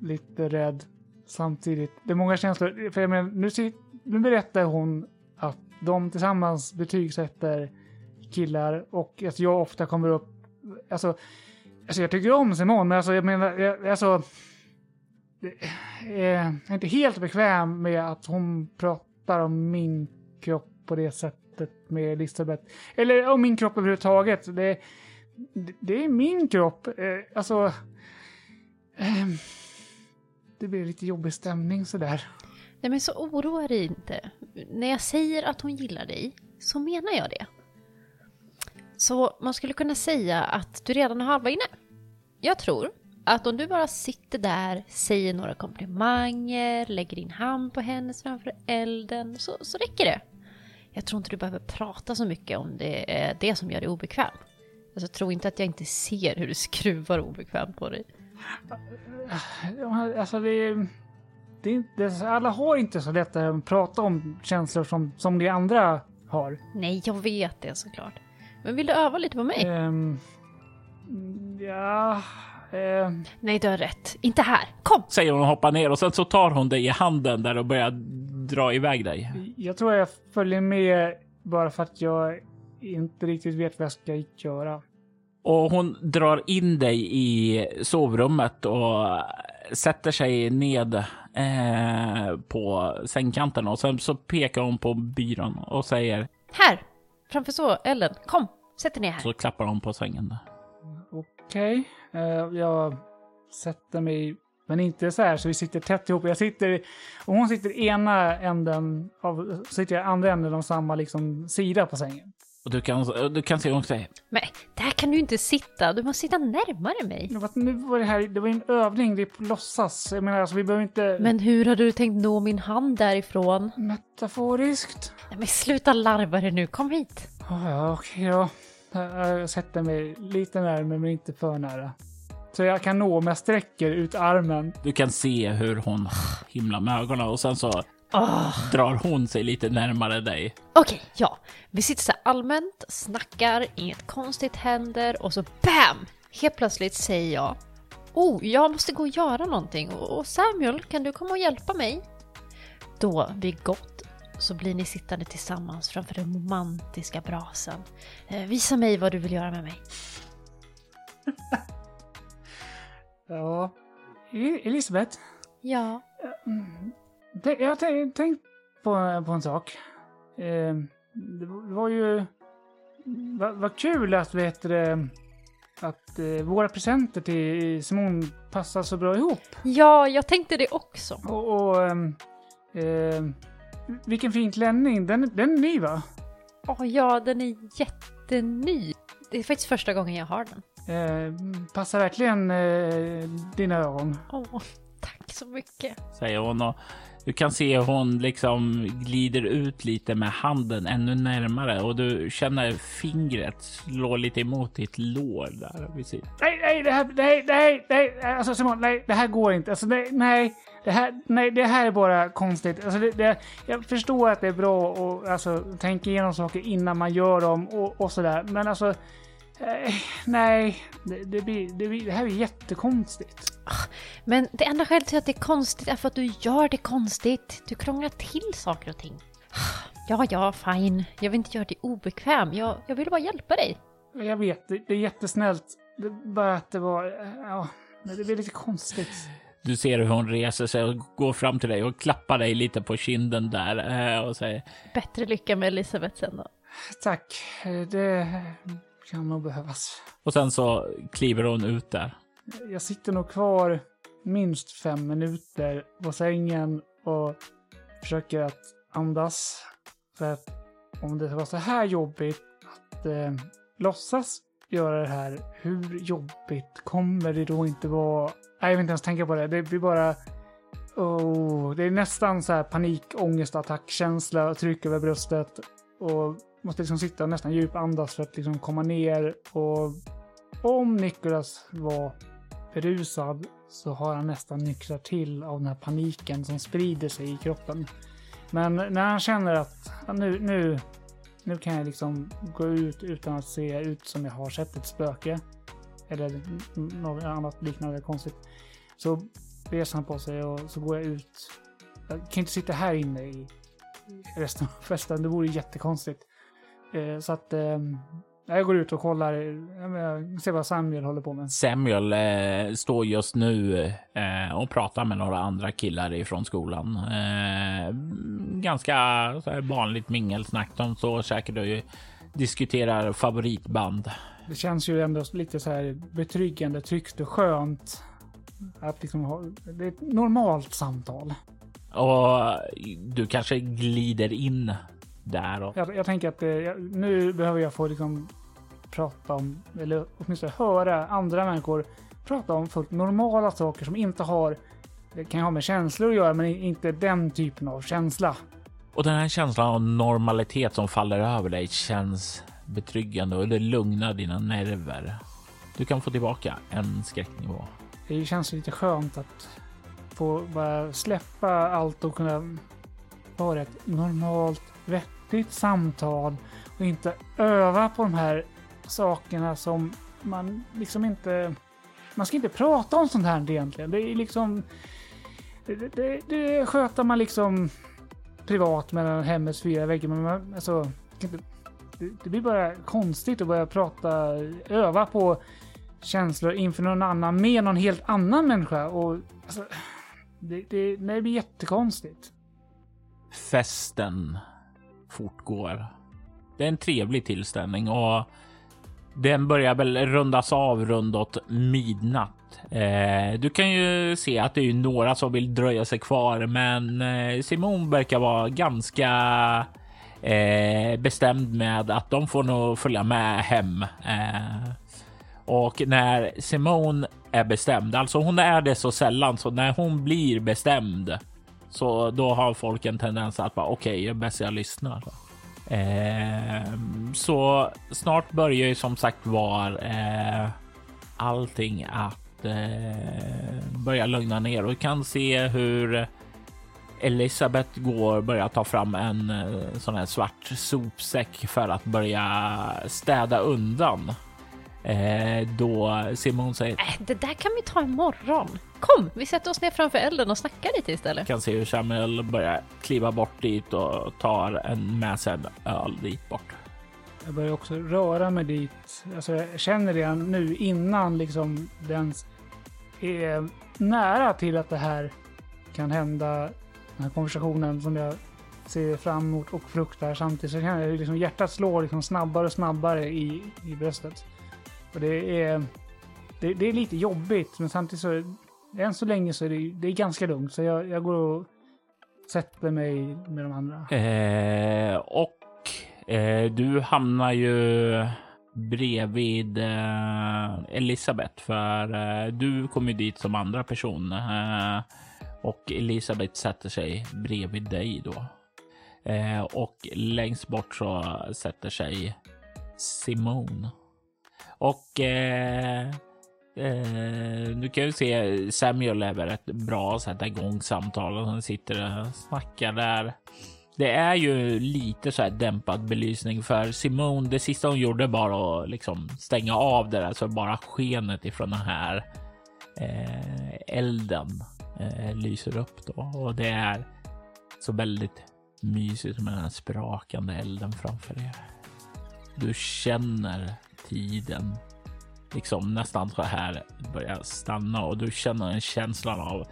lite rädd samtidigt. Det är många känslor. För jag menar, nu, sit- nu berättar hon att de tillsammans betygsätter killar och att jag ofta kommer upp... Alltså, alltså jag tycker om Simon, men alltså jag menar, jag, alltså... Eh, jag är inte helt bekväm med att hon pratar om min kropp på det sättet med Elisabeth. Eller om min kropp överhuvudtaget. Det, det, det är min kropp. Eh, alltså... Eh, det blir lite jobbig stämning sådär. Nej men så oroa dig inte. När jag säger att hon gillar dig, så menar jag det. Så man skulle kunna säga att du redan har halva inne. Jag tror att om du bara sitter där, säger några komplimanger, lägger din hand på hennes framför elden, så, så räcker det. Jag tror inte du behöver prata så mycket om det är det som gör dig obekväm. Alltså, tro inte att jag inte ser hur du skruvar obekvämt på dig. Ja, Alltså det, är- det är inte, alla har inte så lätt att prata om känslor som, som de andra har. Nej, jag vet det såklart. Men vill du öva lite på mig? Ehm, ja... ehm, Nej, du har rätt. Inte här. Kom! Säger hon och hoppar ner och sen så tar hon dig i handen där och börjar dra iväg dig. jag tror jag följer med bara för att jag inte riktigt vet vad jag ska göra. Och hon drar in dig i sovrummet och sätter sig ned eh, på sängkanten och sen så pekar hon på byrån och säger Här! Framför så, Ellen. Kom! Sätt dig ner här. så klappar hon på sängen. Okej, eh, jag sätter mig, men inte så här så vi sitter tätt ihop. Jag sitter, och hon sitter ena änden av, sitter jag andra änden av samma liksom sida på sängen. Och du kan, du kan se hon säger Men där kan du inte sitta. Du måste sitta närmare mig. Det var- Nu var det här, det var ju en övning, det är på låtsas. Jag menar alltså vi behöver inte... Men hur har du tänkt nå min hand därifrån? Metaforiskt? Nej, Men sluta larva dig nu. Kom hit. Oh, ja, okej då. Jag jag sätter mig lite närmare men inte för nära. Så jag kan nå om jag sträcker ut armen. Du kan se hur hon himlar med ögonen och sen så Åh. drar hon sig lite närmare dig. Okej, ja. Vi sitter så här allmänt, snackar, inget konstigt händer och så BAM! Helt plötsligt säger jag Oh, jag måste gå och göra någonting och Samuel, kan du komma och hjälpa mig? Då, vid gott, så blir ni sittande tillsammans framför den romantiska brasan. Eh, visa mig vad du vill göra med mig. Ja. E- Elisabeth, Ja. Tän- Jag har tänkt på, på en sak. Eh, det var ju... Vad vad kul att, vet det, att eh, våra presenter till Simon passar så bra ihop. Ja, jag tänkte det också. Och, och ehm, vilken fin klänning. Den, den är ny va? Åh ja, den är jätteny. Det är faktiskt första gången jag har den. Eh, passar verkligen eh, dina ögon. Åh, tack så mycket. Säger hon och du kan se hur hon liksom glider ut lite med handen ännu närmare och du känner fingret slå lite emot ditt lår där vid sidan. Nej, nej, det här, nej, nej, nej, alltså Simon, nej, det här går inte. Alltså, nej, nej, det här, nej, det här är bara konstigt. Alltså, det, det, jag förstår att det är bra att alltså, tänka igenom saker innan man gör dem och, och sådär, men alltså, eh, nej, det, det, blir, det, blir, det här är jättekonstigt. Men det enda skälet till att det är konstigt är för att du gör det konstigt. Du krånglar till saker och ting. Ja, ja, fine. Jag vill inte göra dig obekväm. Jag, jag vill bara hjälpa dig. Jag vet, det, det är jättesnällt. Det bara att det var... Ja, men det blir lite konstigt. Du ser hur hon reser sig och går fram till dig och klappar dig lite på kinden där eh, och säger Bättre lycka med Elisabeth sen då. Tack. Det kan nog behövas. och sen så kliver hon ut där. Jag sitter nog kvar minst fem minuter på sängen och försöker att andas. För att om det var så här jobbigt att eh, låtsas göra det här, hur jobbigt kommer det då inte vara? Nej, jag vill inte ens tänka på det. Det blir bara... Oh, det är nästan så här panikångestattackkänsla och tryck över bröstet. Och måste liksom sitta och nästan djupandas för att liksom komma ner. Och om Nicholas var berusad så har han nästan nyktrat till av den här paniken som sprider sig i kroppen. Men när han känner att nu, nu, nu kan jag liksom gå ut utan att se ut som jag har sett ett spöke. Eller något annat liknande konstigt. Så reser han på sig och så går jag ut. Jag kan inte sitta här inne i resten av festen. Det vore jättekonstigt. Eh, så att ehm, jag går ut och kollar. Jag ser vad Samuel håller på med. Samuel eh, står just nu eh, och pratar med några andra killar ifrån skolan. Eh, ganska här, vanligt mingelsnack. De står säkert och diskuterar favoritband. Det känns ju ändå lite så här betryggande, tryggt och skönt. Att liksom ha, det är ett normalt samtal. Och du kanske glider in där och Jag, jag tänker att eh, jag, nu behöver jag få liksom prata om, eller åtminstone höra andra människor prata om fullt normala saker som inte har, det kan ha med känslor att göra, men inte den typen av känsla. Och den här känslan av normalitet som faller över dig känns betryggande och det lugnar dina nerver. Du kan få tillbaka en skräcknivå. Det känns lite skönt att få bara släppa allt och kunna vara ett normalt, vettigt samtal och inte öva på de här sakerna som man liksom inte... Man ska inte prata om sånt här egentligen. Det är liksom... Det, det, det sköter man liksom privat mellan hemmets fyra väggar. Men man, alltså, det, blir bara konstigt att börja prata, öva på känslor inför någon annan med någon helt annan människa. Och, alltså, det, det, det blir jättekonstigt. Festen fortgår. Det är en trevlig tillställning och den börjar väl rundas av rundåt midnatt. Eh, du kan ju se att det är några som vill dröja sig kvar, men eh, Simon verkar vara ganska eh, bestämd med att de får nog följa med hem. Eh, och när Simone är bestämd, alltså hon är det så sällan, så när hon blir bestämd så då har folk en tendens att bara okej, okay, jag bäst jag lyssnar. Eh, så snart börjar ju som sagt var eh, allting att eh, börja lugna ner och kan se hur Elisabeth går börjar ta fram en eh, sån här svart sopsäck för att börja städa undan. Eh, då Simon säger Äh, det där kan vi ta imorgon. Kom, vi sätter oss ner framför elden och snackar lite istället. kan se hur Samuel börjar kliva bort dit och tar en med sig en öl dit bort. Jag börjar också röra mig dit. Alltså jag känner redan nu innan liksom det ens är nära till att det här kan hända. Den här konversationen som jag ser fram emot och fruktar samtidigt så känner jag liksom hjärtat slår liksom snabbare och snabbare i, i bröstet. Och det är, det, det är lite jobbigt men samtidigt så än så länge så är det, det är ganska lugnt så jag, jag går och sätter mig med de andra. Eh, och eh, du hamnar ju bredvid eh, Elisabeth för eh, du kom ju dit som andra person eh, och Elisabeth sätter sig bredvid dig då. Eh, och längst bort så sätter sig Simone. Och eh, eh, du kan ju se Samuel är rätt bra att sätta igång samtalen. Han sitter och snackar där. Det är ju lite så här dämpad belysning för Simone. Det sista hon gjorde var att liksom stänga av det där så bara skenet ifrån den här eh, elden eh, lyser upp då och det är så väldigt mysigt med den här sprakande elden framför er. Du känner tiden liksom nästan så här börjar stanna och du känner en känslan av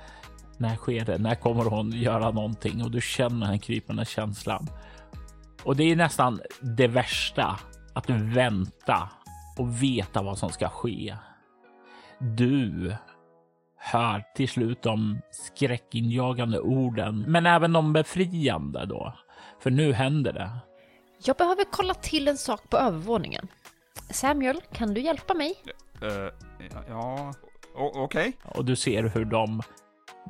när sker det? När kommer hon göra någonting? Och du känner den krypande känslan. Och det är nästan det värsta att vänta och veta vad som ska ske. Du hör till slut de skräckinjagande orden, men även de befriande då. För nu händer det. Jag behöver kolla till en sak på övervåningen. Samuel, kan du hjälpa mig? Eh, ja, okej. Och du ser hur de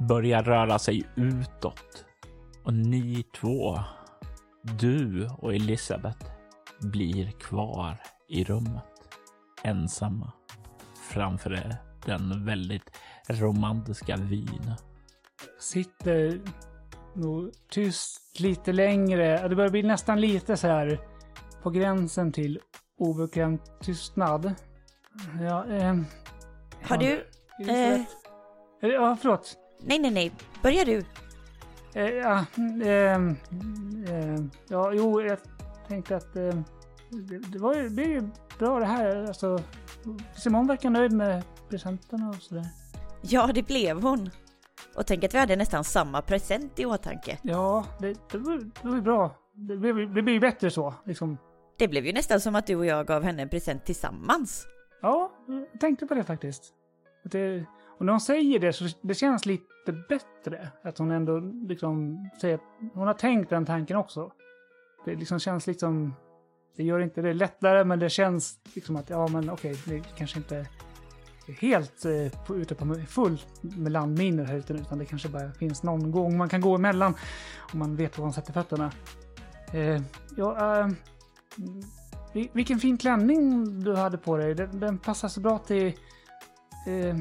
börjar röra sig utåt. Och ni två, du och Elisabeth, blir kvar i rummet. Ensamma. Framför den väldigt romantiska vyn. Sitter nog tyst lite längre. Det börjar bli nästan lite så här på gränsen till obekväm tystnad. Ja, ehm, Har ja, du... Elisabeth? Eh, Ja, förlåt. Nej, nej, nej. Börja du. Eh, ja, ehm, ehm, ja, jo, jag tänkte att ehm, det, det, var ju, det blev ju bra det här. Alltså, Simon verkar nöjd med presenterna och sådär. Ja, det blev hon. Och tänk att vi hade nästan samma present i åtanke. Ja, det, det, var, det var bra. Det det blev ju bättre så. Liksom. Det blev ju nästan som att du och jag gav henne en present tillsammans. Ja, jag tänkte på det faktiskt. Att det, och när hon säger det så det känns lite bättre. Att hon ändå liksom säger att hon har tänkt den tanken också. Det liksom känns liksom... Det gör inte det lättare, men det känns liksom att ja, men okej, det kanske inte är helt eh, på, ute på fullt med landminor här ute, utan det kanske bara finns någon gång man kan gå emellan om man vet var man sätter fötterna. Eh, ja, eh, vilken fin klänning du hade på dig. Den, den passar så bra till, eh,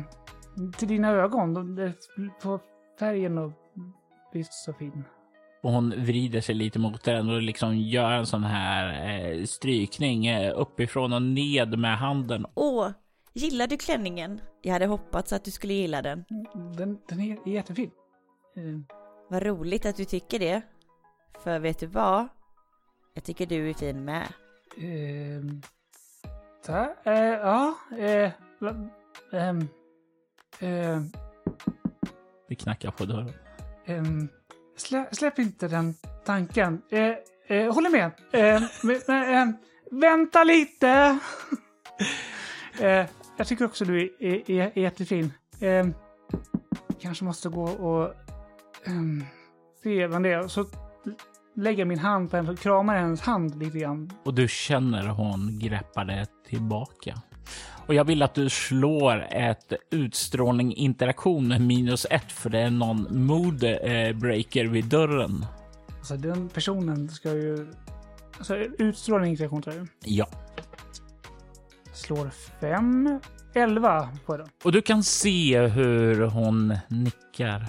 till dina ögon. På färgen och visst så fin. Och hon vrider sig lite mot den och liksom gör en sån här eh, strykning eh, uppifrån och ned med handen. Åh, gillar du klänningen? Jag hade hoppats att du skulle gilla den. Den, den är jättefin. Eh, Vad roligt att du tycker det. För vet du vad? Jag tycker du är fin med. eh, ta, eh, ja, eh, ehm, eh, Vi knackar på dörren. Ehm, slä, släpp inte den tanken. Eh, eh, håller med. Eh, men, men, ehm, vänta lite! eh, jag tycker också du är, är, är, är jättefin. Eh, kanske måste gå och ehm, se vem det är. Så lägger min hand på henne och kramar hennes hand lite grann. Och du känner hon greppar det tillbaka. Och jag vill att du slår ett utstrålning interaktion minus ett för det är någon mood eh, breaker vid dörren. Alltså den personen ska ju... Alltså utstrålning interaktion tror jag. Ja, Slår fem, elva på den. och du kan se hur hon nickar,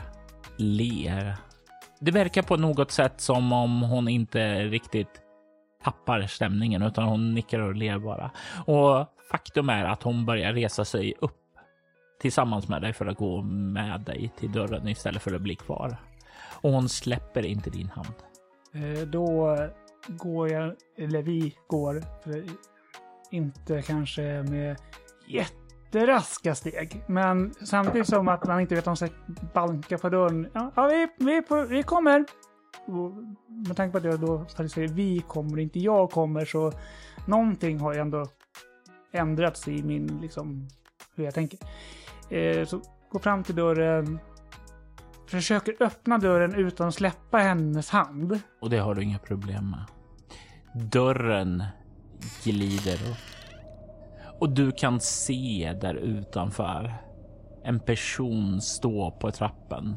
ler. Det verkar på något sätt som om hon inte riktigt tappar stämningen utan hon nickar och ler bara. Och faktum är att hon börjar resa sig upp tillsammans med dig för att gå med dig till dörren istället för att bli kvar. Och hon släpper inte din hand. Eh, då går jag, eller vi går, för inte kanske med jätteraska steg. Men samtidigt som att man inte vet om sig ska banka på dörren. Ja, ja vi, vi, på, vi kommer! Och med tanke på att jag då faktiskt säger vi kommer, inte jag kommer, så någonting har ju ändå ändrats i min, liksom, hur jag tänker. Eh, så gå fram till dörren, försöker öppna dörren utan att släppa hennes hand. Och det har du inga problem med. Dörren glider upp. Och du kan se där utanför en person stå på trappen.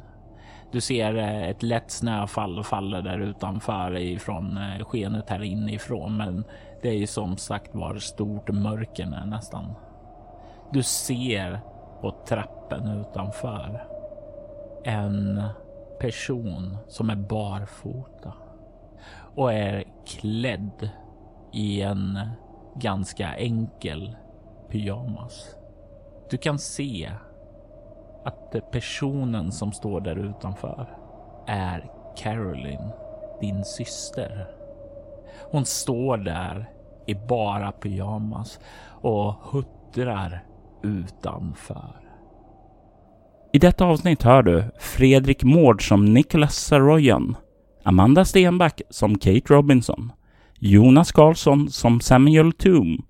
Du ser eh, ett lätt snöfall falla där utanför ifrån eh, skenet här inifrån. Men det är ju som sagt var stort mörker är nästan. Du ser på trappen utanför en person som är barfota och är klädd i en ganska enkel pyjamas. Du kan se att personen som står där utanför är Caroline, din syster. Hon står där i bara pyjamas och huttrar utanför. I detta avsnitt hör du Fredrik Mård som Nicholas Saroyan, Amanda Stenback som Kate Robinson, Jonas Karlsson som Samuel Toom,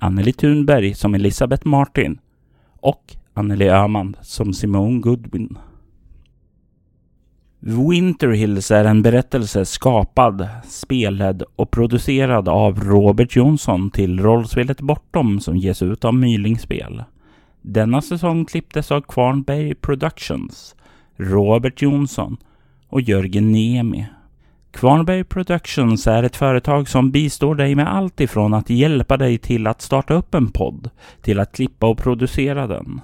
Anneli Thunberg som Elisabeth Martin och Anneli Öhman som Simone Goodwin. Winter Hills är en berättelse skapad, spelad och producerad av Robert Jonsson till rollspelet Bortom som ges ut av Mylingspel. Denna säsong klipptes av Kvarnberg Productions, Robert Jonsson och Jörgen Niemi. Kvarnberg Productions är ett företag som bistår dig med allt ifrån att hjälpa dig till att starta upp en podd till att klippa och producera den.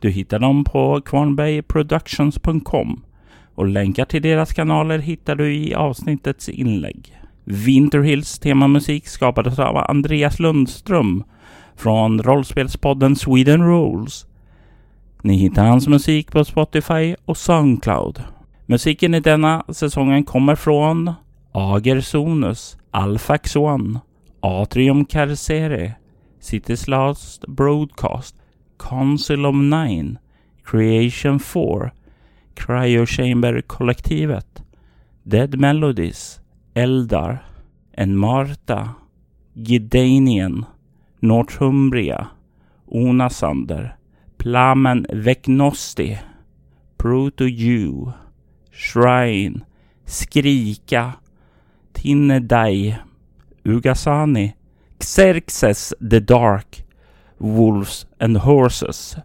Du hittar dem på kvarnbergproductions.com och länkar till deras kanaler hittar du i avsnittets inlägg. Winterhills temamusik skapades av Andreas Lundström från rollspelspodden Sweden Rules. Ni hittar hans musik på Spotify och Soundcloud. Musiken i denna säsongen kommer från Agersonus, Alfax One, Atrium Carcere, City's Last Broadcast, Council of Nine, Creation 4, Cryo Chamber-kollektivet, Dead Melodies, Eldar, Enmarta, Gidanien, Northumbria, Onasander, Plamen Vecnosti, Proto-Jew, Shrine, Skrika, Tinnedai, Ugasani, Xerxes the Dark, Wolves and Horses.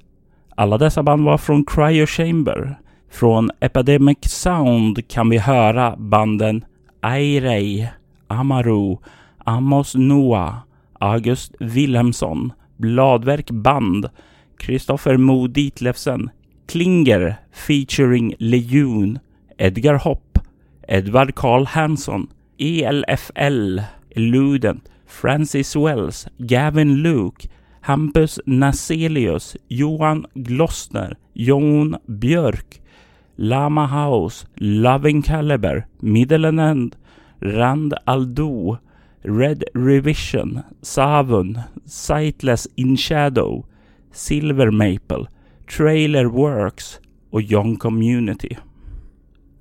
Alla dessa band var från Cryo Chamber. Från Epidemic Sound kan vi höra banden Airei, Amaru, Amos Noah, August Wilhelmsson, Bladverk Band, Kristoffer Mo Ditlevsen, Klinger featuring Lejon, Edgar Hopp, Edward Karl Hansson, ELFL, Ludent, Francis Wells, Gavin Luke, Hampus Naselius, Johan Glossner, Jon Björk, Lama House, Loving Caliber, Middle End, Rand Aldo, Red Revision, Savun, Sightless In Shadow, Silver Maple, Trailer Works och Young Community.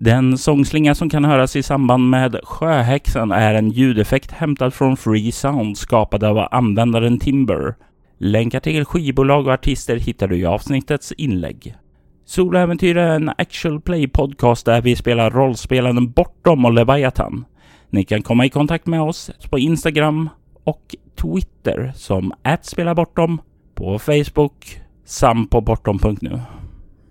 Den sångslinga som kan höras i samband med Sjöhäxan är en ljudeffekt hämtad från Free Sound skapad av användaren Timber. Länkar till skivbolag och artister hittar du i avsnittets inlägg. Soloäventyr är en actual play podcast där vi spelar rollspelaren Bortom och Leviathan. Ni kan komma i kontakt med oss på Instagram och Twitter som @spelabortom, på Facebook samt på bortom.nu.